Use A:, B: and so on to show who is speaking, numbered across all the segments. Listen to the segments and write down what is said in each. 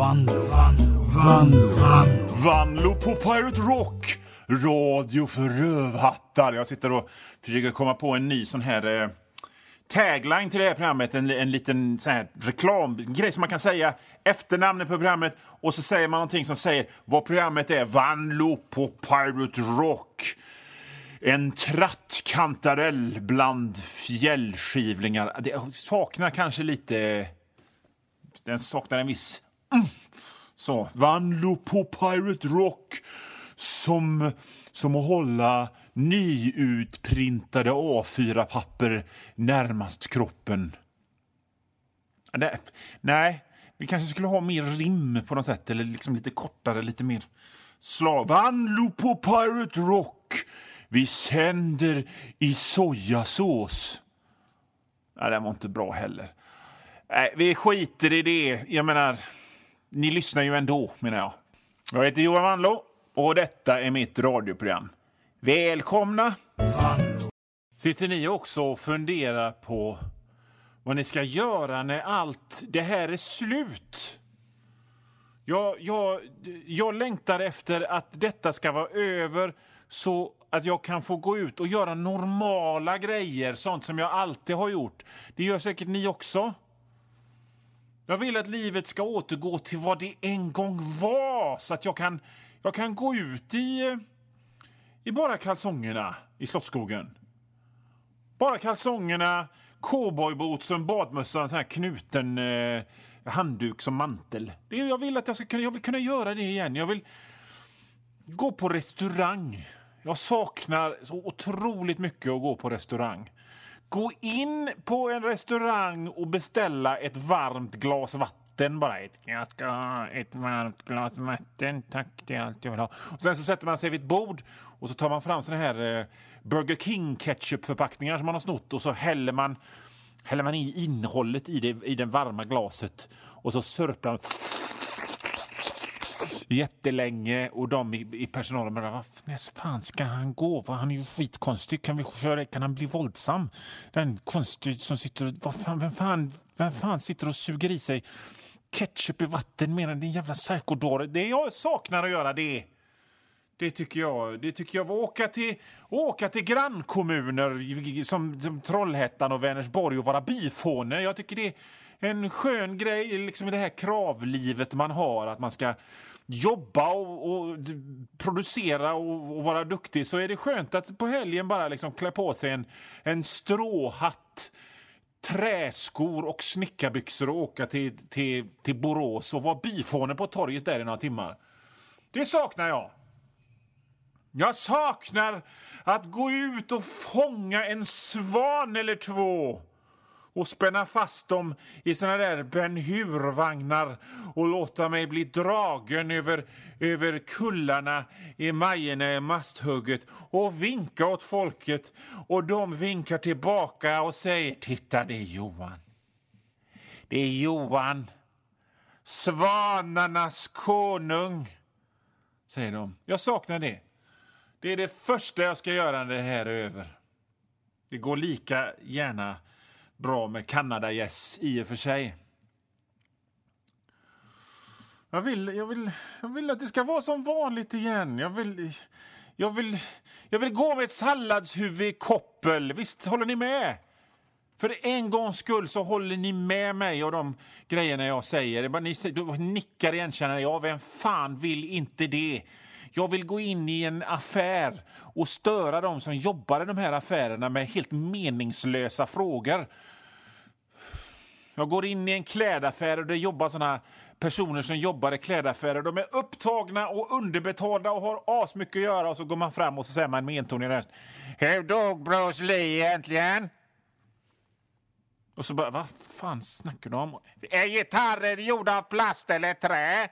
A: Vanlo, Vanlo, Vanlo.
B: Vanlo på Pirate Rock. Radio för rövhattar. Jag sitter och försöker komma på en ny sån här eh, tagline till det här programmet. En, en liten sån här reklamgrej som man kan säga efternamnet på programmet och så säger man någonting som säger vad programmet är. Vanlo på Pirate Rock. En trattkantarell bland fjällskivlingar. Det saknar kanske lite... Den saknar en viss... Så, Vanlo på Pirate Rock som, som att hålla nyutprintade A4-papper närmast kroppen. Nej, nej, vi kanske skulle ha mer rim på något sätt, eller liksom lite kortare, lite mer slag. Vanlo på Pirate Rock. Vi sänder i sojasås. Nej, det var inte bra heller. Nej, vi skiter i det. Jag menar, ni lyssnar ju ändå, menar jag. Jag heter Johan Wanlo och detta är mitt radioprogram. Välkomna! Sitter ni också och funderar på vad ni ska göra när allt det här är slut? Jag, jag, jag längtar efter att detta ska vara över så att jag kan få gå ut och göra normala grejer, sånt som jag alltid har gjort. Det gör säkert ni också. Jag vill att livet ska återgå till vad det en gång var så att jag kan, jag kan gå ut i, i bara kalsongerna i Slottsskogen. Bara kalsongerna, cowboybootsen, badmössan, sån här knuten eh, handduk som mantel. Det, jag vill att jag ska kunna, jag vill kunna göra det igen. Jag vill gå på restaurang. Jag saknar så otroligt mycket att gå på restaurang. Gå in på en restaurang och beställa ett varmt glas vatten bara. Ett, jag ska ha ett varmt glas vatten, tack. Det är allt jag vill ha. Och sen så sätter man sig vid ett bord och så tar man fram såna här eh, Burger King ketchupförpackningar som man har snott och så häller man, häller man i innehållet i det, i det varma glaset och så sörplar man jättelänge och de i, i personalen bara, vad fan ska han gå? Han är ju skitkonstig. Kan, vi köra, kan han bli våldsam? Den konstig som sitter vad fan, vem, fan, vem fan sitter och suger i sig ketchup i vatten medan din jävla psykodåre? Det jag saknar att göra det. Det tycker jag. Det tycker jag. Åka till, åka till grannkommuner som, som Trollhättan och Vänersborg och vara byfåne. Jag tycker det är en skön grej liksom i det här kravlivet man har. Att man ska jobba och, och producera och, och, vara duktig så är det skönt att på helgen bara liksom klä på sig en, en stråhatt träskor och snickarbyxor och åka till, till, till Borås och vara byfåne på torget där i några timmar. Det saknar jag. Jag saknar att gå ut och fånga en svan eller två och spänna fast dem i såna där Ben Hur-vagnar och låta mig bli dragen över, över kullarna i Majorna i Masthugget och vinka åt folket och de vinkar tillbaka och säger Titta, det är Johan. Det är Johan, svanarnas konung, säger de. Jag saknar det. Det är det första jag ska göra när det här är över. Det går lika gärna bra med Kanada-gäss i och för sig. Jag vill, jag, vill, jag vill att det ska vara som vanligt igen. Jag vill, jag vill, jag vill gå med ett salladshuvud i koppel. Visst håller ni med? För en gångs skull så håller ni med mig och de grejerna jag säger. Ni nickar igenkännande. Ja, vem fan vill inte det? Jag vill gå in i en affär och störa dem som jobbar i de här affärerna med helt meningslösa frågor. Jag går in i en klädaffär och det jobbar såna personer som jobbar i klädaffärer. De är upptagna och underbetalda och har asmycket att göra. Och så går man fram och så säger man med entonig röst. Hur dog Bruce Lee egentligen? Och så bara, vad fan snackar du om? Är gitarrer gjorda av plast eller trä?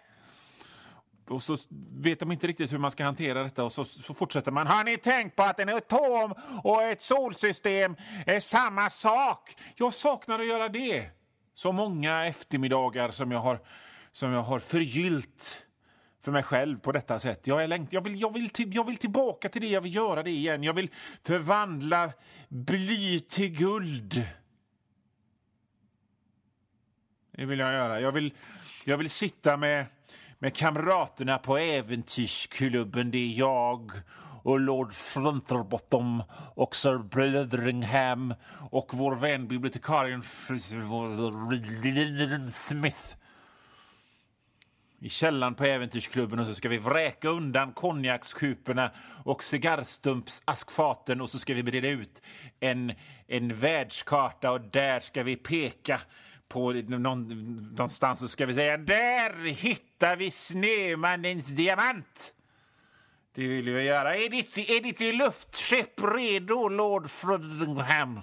B: Och så vet de inte riktigt hur man ska hantera detta och så, så fortsätter man. Har ni tänkt på att en atom och ett solsystem är samma sak? Jag saknar att göra det. Så många eftermiddagar som jag har, som jag har förgyllt för mig själv på detta sätt. Jag, är längt, jag, vill, jag, vill till, jag vill tillbaka till det, jag vill göra det igen. Jag vill förvandla bly till guld. Det vill jag göra. Jag vill, jag vill sitta med, med kamraterna på Äventyrsklubben. Det är jag och Lord Fronterbottom och Sir Blitheringham och vår vän bibliotekarien Smith i källaren på Äventyrsklubben och så ska vi vräka undan konjakskuporna och cigarrstumpsaskfaten och så ska vi breda ut en, en världskarta och där ska vi peka på någonstans så ska vi säga där hittar vi Snömannens diamant. Det vill vi göra. Är ditt, är ditt luftskepp redo, Lord Frodingham?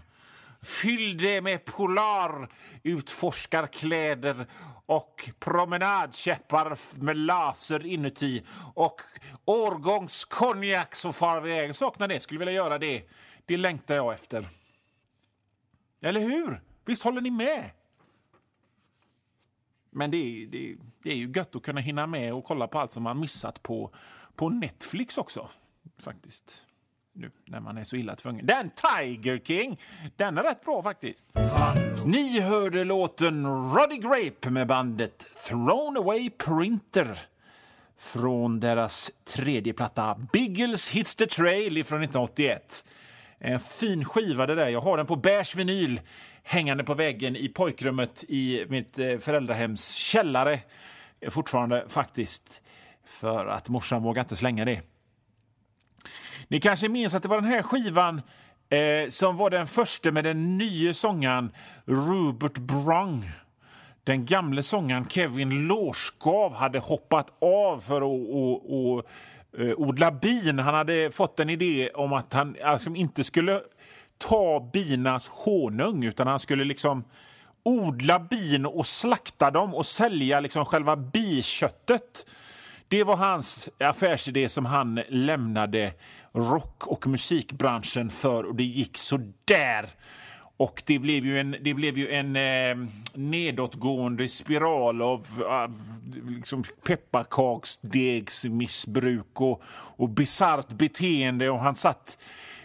B: Fyll det med polarutforskarkläder och promenadkäppar med laser inuti och årgångskonjak så far vi iväg. Saknar det, skulle vilja göra det. Det längtar jag efter. Eller hur? Visst håller ni med? Men det är, det, det är ju gött att kunna hinna med och kolla på allt som man missat på, på Netflix också. Faktiskt. Nu när man är så illa tvungen. Den Tiger King! Den är rätt bra faktiskt. Ni hörde låten Ruddy Grape med bandet Thrown Away Printer från deras tredje platta Biggles Hits the Trail från 1981. En fin skiva det där. Jag har den på beige vinyl hängande på väggen i pojkrummet i mitt eh, föräldrahems källare. Fortfarande faktiskt. För att morsan vågar inte slänga det. Ni kanske minns att det var den här skivan eh, som var den första med den nya sångaren Rupert Brung. Den gamle sångaren Kevin Lårskav hade hoppat av för att Eh, odla bin. Han hade fått en idé om att han alltså, inte skulle ta binas honung utan han skulle liksom odla bin och slakta dem och sälja liksom själva biköttet. Det var hans affärsidé som han lämnade rock och musikbranschen för och det gick så där. Och det blev ju en, det blev ju en eh, nedåtgående spiral av eh, liksom pepparkaksdegsmissbruk och, och bisarrt beteende. Och han satt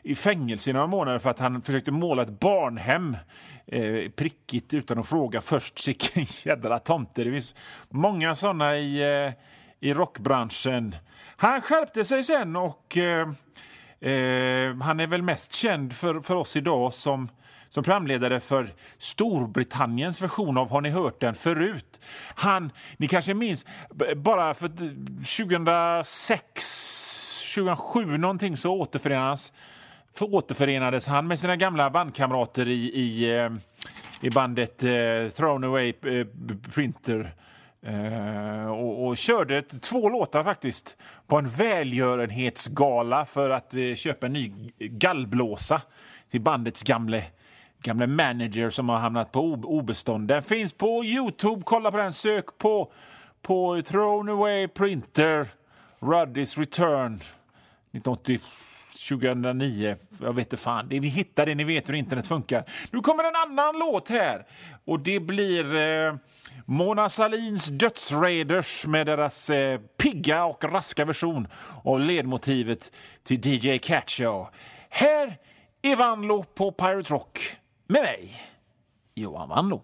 B: i fängelse i några månader för att han försökte måla ett barnhem eh, prickigt utan att fråga först. Sicken jädra tomte. Det finns många såna i, eh, i rockbranschen. Han skärpte sig sen och eh, eh, han är väl mest känd för, för oss idag som som programledare för Storbritanniens version av Har ni hört den förut? Han, ni kanske minns, bara för 2006, 2007 någonting så återförenas, för återförenades han med sina gamla bandkamrater i, i, eh, i bandet eh, Thrown Away eh, Printer. Eh, och, och, körde två låtar faktiskt på en välgörenhetsgala för att eh, köpa en ny gallblåsa till bandets gamle, gamle manager som har hamnat på obestånd. Den finns på Youtube. Kolla på den. Sök på, på Thrown Away Printer Ruddy's Return 1980. 2009. Jag vet inte fan. Ni hittar det, ni vet hur internet funkar. Nu kommer en annan låt här. Och det blir eh, Mona Salins Dödsraiders med deras eh, pigga och raska version av ledmotivet till DJ Catcho. Här är Vanlo på Pirate Rock med mig, Johan Vanlo.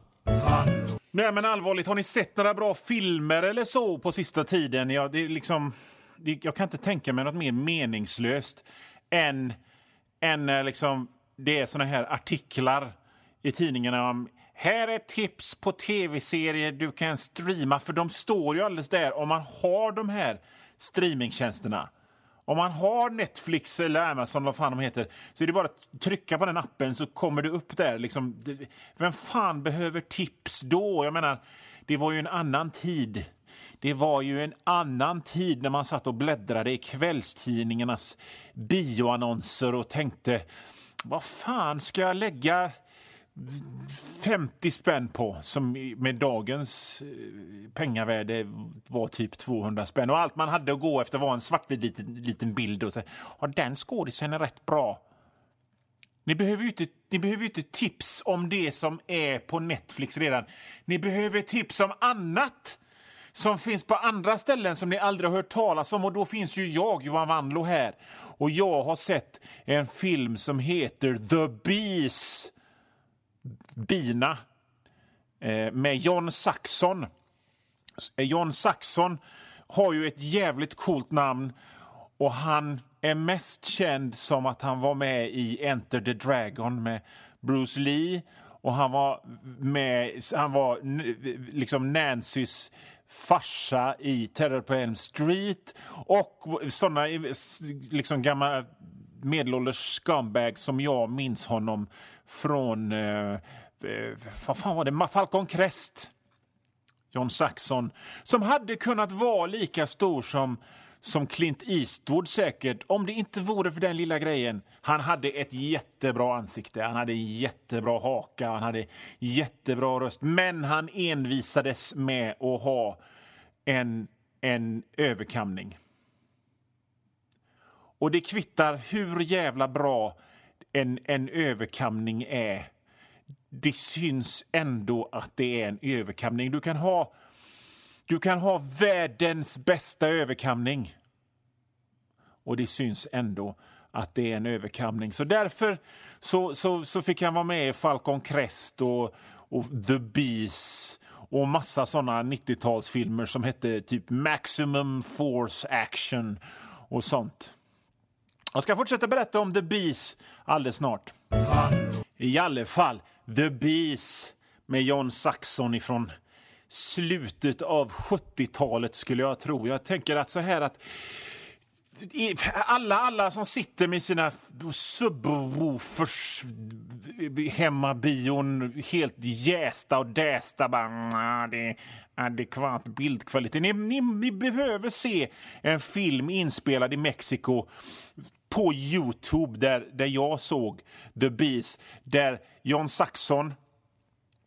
B: Nej, men allvarligt, har ni sett några bra filmer eller så på sista tiden? Ja, det är liksom, det, jag kan inte tänka mig något mer meningslöst än, än eh, liksom, det är såna här artiklar i tidningarna om här är tips på tv-serier du kan streama, för de står ju alldeles där om man har de här streamingtjänsterna. Om man har Netflix eller Amazon, vad fan de heter, så är det bara att trycka på den appen så kommer det upp där. Liksom, vem fan behöver tips då? Jag menar, det var ju en annan tid. Det var ju en annan tid när man satt och bläddrade i kvällstidningarnas bioannonser och tänkte vad fan ska jag lägga 50 spänn på, som med dagens eh, pengavärde var typ 200 spänn. Och allt man hade att gå efter var en svartvit liten, liten bild och så, ja, den skådisen är rätt bra. Ni behöver ju inte, ni behöver inte tips om det som är på Netflix redan. Ni behöver tips om annat som finns på andra ställen som ni aldrig har hört talas om. Och då finns ju jag, Johan Wanlo, här. Och jag har sett en film som heter The Bees bina. eh, med John Saxon. Eh, John Saxon har ju ett jävligt coolt namn och han är mest känd som att han var med i Enter the Dragon med Bruce Lee och han var med, han var liksom Nancys farsa i Terror på Elm Street och såna eh, liksom gamla medelålders scumbags som jag minns honom från... Eh, eh, vad fan var det? Falcon Crest. John Saxon, som hade kunnat vara lika stor som som Clint Eastwood säkert, om det inte vore för den lilla grejen. Han hade ett jättebra ansikte, han hade jättebra haka, han hade jättebra röst. Men han envisades med att ha en, en överkamning. Och det kvittar hur jävla bra en, en överkamning är. Det syns ändå att det är en överkamning. Du kan ha du kan ha världens bästa överkamning och det syns ändå att det är en överkamning. Så därför så, så, så fick han vara med i Falcon Crest och, och The Beast och massa såna 90-talsfilmer som hette typ Maximum Force Action och sånt. Jag ska fortsätta berätta om The Bees alldeles snart. I alla fall, The Bees med John Saxon ifrån slutet av 70-talet skulle jag tro. Jag tänker att så här att alla, alla som sitter med sina subwoofers hemmabion helt jästa och dästa. Bara, det är adekvat bildkvalitet. Ni, ni, ni, behöver se en film inspelad i Mexiko på Youtube där, där jag såg The Beast där John Saxon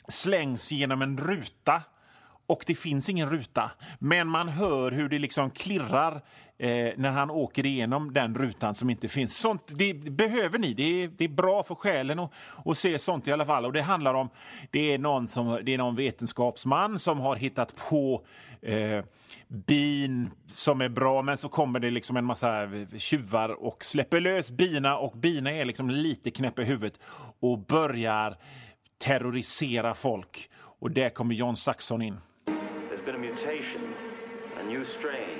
B: slängs genom en ruta och det finns ingen ruta. Men man hör hur det liksom klirrar eh, när han åker igenom den rutan som inte finns. Sånt det behöver ni. Det är, det är bra för själen att, att se sånt i alla fall. Och det handlar om det är någon, som, det är någon vetenskapsman som har hittat på eh, bin som är bra, men så kommer det liksom en massa tjuvar och släpper lös bina och bina är liksom lite knäppa i huvudet och börjar terrorisera folk. Och där kommer John Saxon in. There's been a mutation, a new strain,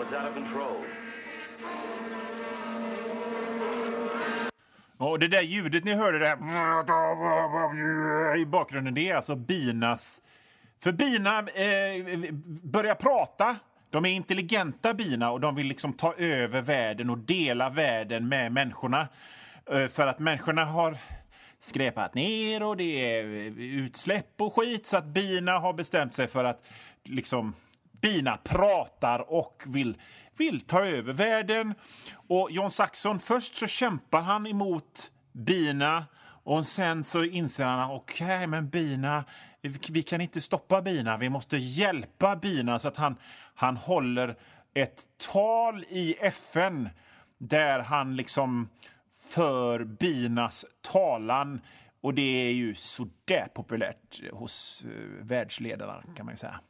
B: and it's out of control. Och det där ljudet ni hörde där i bakgrunden, det är alltså binas... För bina eh, börjar prata. De är intelligenta bina och de vill liksom ta över världen och dela världen med människorna. Eh, för att människorna har skräpat ner och det är utsläpp och skit så att bina har bestämt sig för att liksom bina pratar och vill, vill ta över världen. Och John Saxon, först så kämpar han emot bina och sen så inser han okej, okay, men bina, vi kan inte stoppa bina, vi måste hjälpa bina så att han, han håller ett tal i FN där han liksom för binas talan. Och det är ju sådär populärt hos eh, världsledarna, kan man ju säga.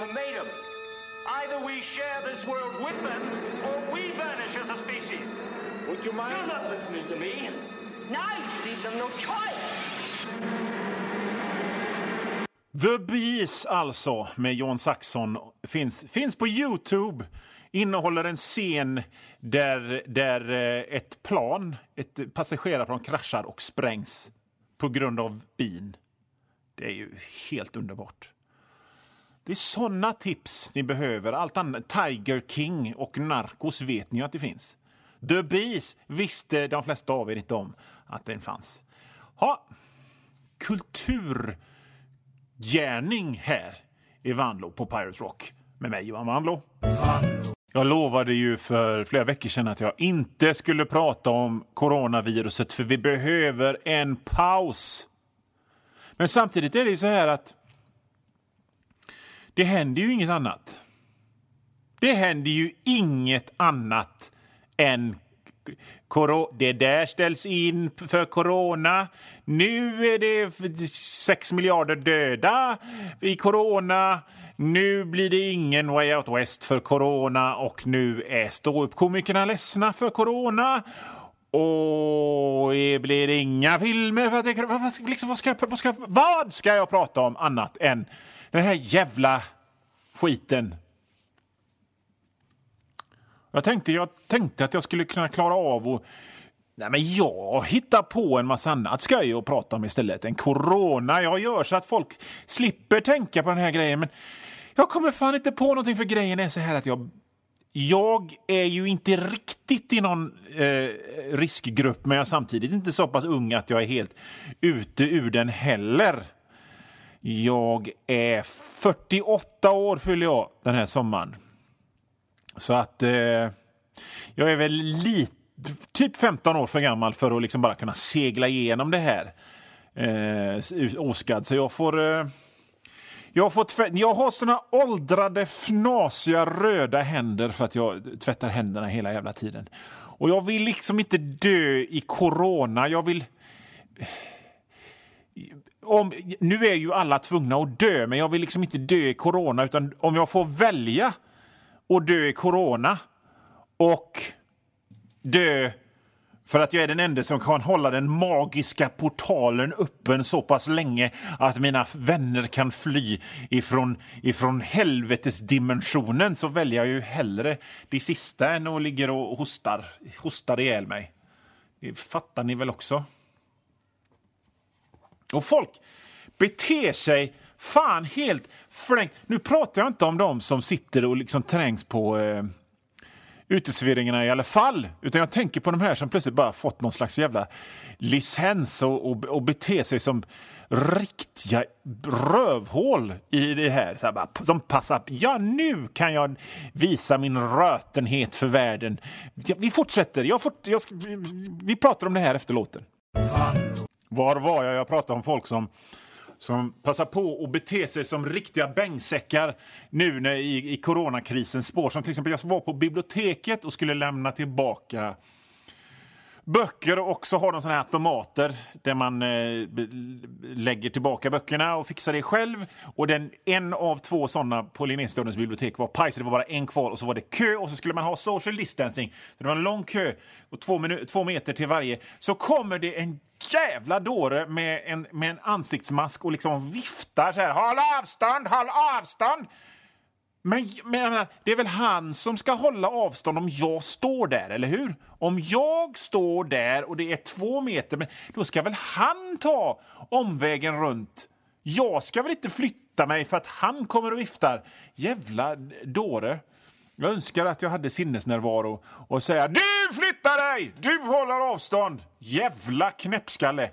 B: Ultimatum. Either we share this world with them or we vanish as a species. Would you mind? You're not listening to me. No, you leave them no choice. The Bees, alltså, med John Saxon, finns, finns på Youtube. Innehåller en scen där, där eh, ett plan, ett passagerarplan, kraschar och sprängs på grund av bin. Det är ju helt underbart. Det är såna tips ni behöver. Allt annat, Tiger King och Narcos vet ni ju att det finns. The Bees visste de flesta av er inte om att den fanns. Ha. kulturgärning här i Vanlo på Pirate Rock med mig, Johan Vanlo. Jag lovade ju för flera veckor sedan att jag inte skulle prata om coronaviruset för vi behöver en paus. Men samtidigt är det ju så här att det händer ju inget annat. Det händer ju inget annat än det där ställs in för corona. Nu är det 6 miljarder döda i corona. nu blir det ingen Way Out West för corona och nu är ståuppkomikerna ledsna för corona. Och det blir inga filmer. För att vad, vad, ska, liksom, vad, ska, vad ska jag prata om annat än den här jävla skiten? Jag tänkte, jag tänkte att jag skulle kunna klara av att Nej, men jag hittar på en massa annat skoj att prata om istället. En corona. Jag gör så att folk slipper tänka på den här grejen. Men jag kommer fan inte på någonting för grejen är så här att jag jag är ju inte riktigt i någon eh, riskgrupp men jag är samtidigt inte så pass ung att jag är helt ute ur den heller. Jag är 48 år, fyller jag den här sommaren. Så att eh, jag är väl lite, typ 15 år för gammal för att liksom bara kunna segla igenom det här eh, oskadd. Så jag får... Eh, jag, får jag har såna åldrade, fnasiga, röda händer för att jag tvättar händerna hela jävla tiden. Och jag vill liksom inte dö i corona. Jag vill... Om, nu är ju alla tvungna att dö, men jag vill liksom inte dö i corona. Utan om jag får välja att dö i corona och dö för att jag är den enda som kan hålla den magiska portalen öppen så pass länge att mina vänner kan fly ifrån, ifrån helvetesdimensionen så väljer jag ju hellre det sista än att ligga och hostar, hostar ihjäl mig. Det fattar ni väl också? Och folk beter sig fan helt flängt. Nu pratar jag inte om dem som sitter och liksom trängs på eh, uteserveringarna i alla fall. Utan jag tänker på de här som plötsligt bara fått någon slags jävla licens och, och, och beter sig som riktiga rövhål i det här. Så här bara, som passar Ja, nu kan jag visa min rötenhet för världen. Ja, vi fortsätter. Jag fort, jag ska, vi pratar om det här efter låten. Var var jag? Jag pratade om folk som som passar på att bete sig som riktiga bängsäckar nu när, i, i coronakrisens spår. Som till exempel jag var på biblioteket och skulle lämna tillbaka böcker och så har de såna här automater där man eh, lägger tillbaka böckerna och fixar det själv. Och den, en av två såna på Linnéstadens bibliotek var paj, så det var bara en kvar och så var det kö och så skulle man ha social distancing. Så det var en lång kö och två, två meter till varje. Så kommer det en jävla dåre med en, med en ansiktsmask och liksom viftar så här. Håll avstånd, håll avstånd! Men, men det är väl han som ska hålla avstånd om jag står där, eller hur? Om jag står där och det är två meter, men då ska väl han ta omvägen runt? Jag ska väl inte flytta mig för att han kommer och viftar? Jävla dåre. Jag önskar att jag hade sinnesnärvaro och säga du flyttar dig! Du håller avstånd! Jävla knäppskalle!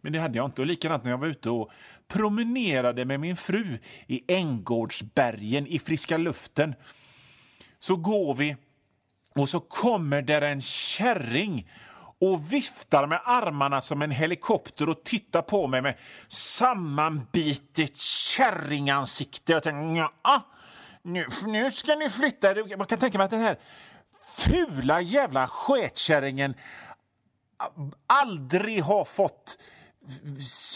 B: Men det hade jag inte. Och likadant när jag var ute och promenerade med min fru i Änggårdsbergen i friska luften. Så går vi och så kommer där en kärring och viftar med armarna som en helikopter och tittar på mig med sammanbitet kärringansikte. Jag tänker, ja, nu, nu ska ni flytta. Man kan tänka mig att den här fula jävla sketkärringen aldrig har fått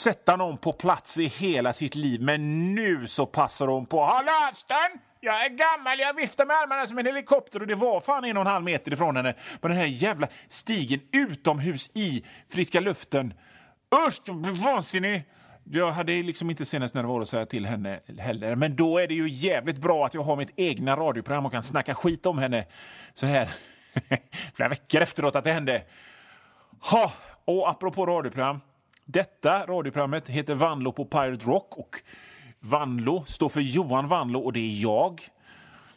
B: sätta någon på plats i hela sitt liv. Men nu så passar hon på. Håll avstånd! Jag är gammal, jag viftar med armarna som en helikopter och det var fan en och en halv meter ifrån henne på den här jävla stigen utomhus i friska luften. Usch, vansinnig! Jag hade liksom inte senast när det var att säga till henne heller. Men då är det ju jävligt bra att jag har mitt egna radioprogram och kan snacka skit om henne så här flera veckor efteråt att det hände. Ha! Och apropå radioprogram. Detta radioprogrammet heter Vanlo på Pirate Rock och Vanlo står för Johan Vanlo och det är jag.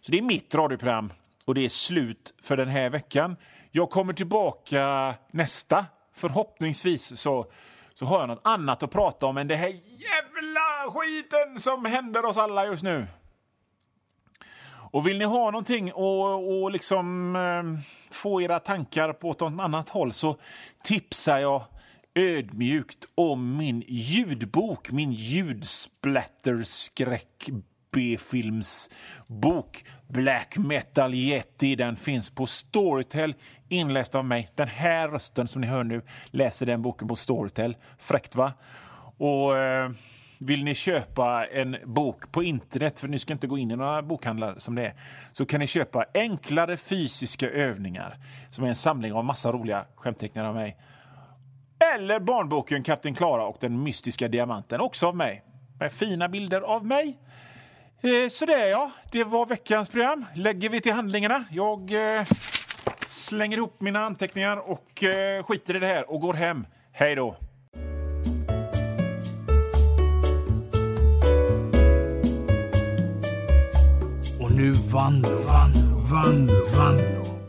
B: Så det är mitt radioprogram och det är slut för den här veckan. Jag kommer tillbaka nästa. Förhoppningsvis så, så har jag något annat att prata om än det här jävla skiten som händer oss alla just nu. Och vill ni ha någonting och, och liksom eh, få era tankar på något annat håll så tipsar jag ödmjukt om min ljudbok, min ljudsplatterskräck B-filmsbok Black Metal Yeti. Den finns på Storytel, inläst av mig. Den här rösten som ni hör nu läser den boken på Storytel. Fräckt, va? Och... Eh, vill ni köpa en bok på internet, för ni ska inte gå in i några bokhandlar som det är, så kan ni köpa Enklare fysiska övningar, som är en samling av massa roliga skämtteckningar av mig. Eller barnboken Kapten Klara och den mystiska diamanten, också av mig. Med fina bilder av mig. Eh, så det ja, det var veckans program. Lägger vi till handlingarna. Jag eh, slänger ihop mina anteckningar och eh, skiter i det här och går hem. Hej då!
A: Och nu Vanlo, Vanlo, Vanlo, Vanlo.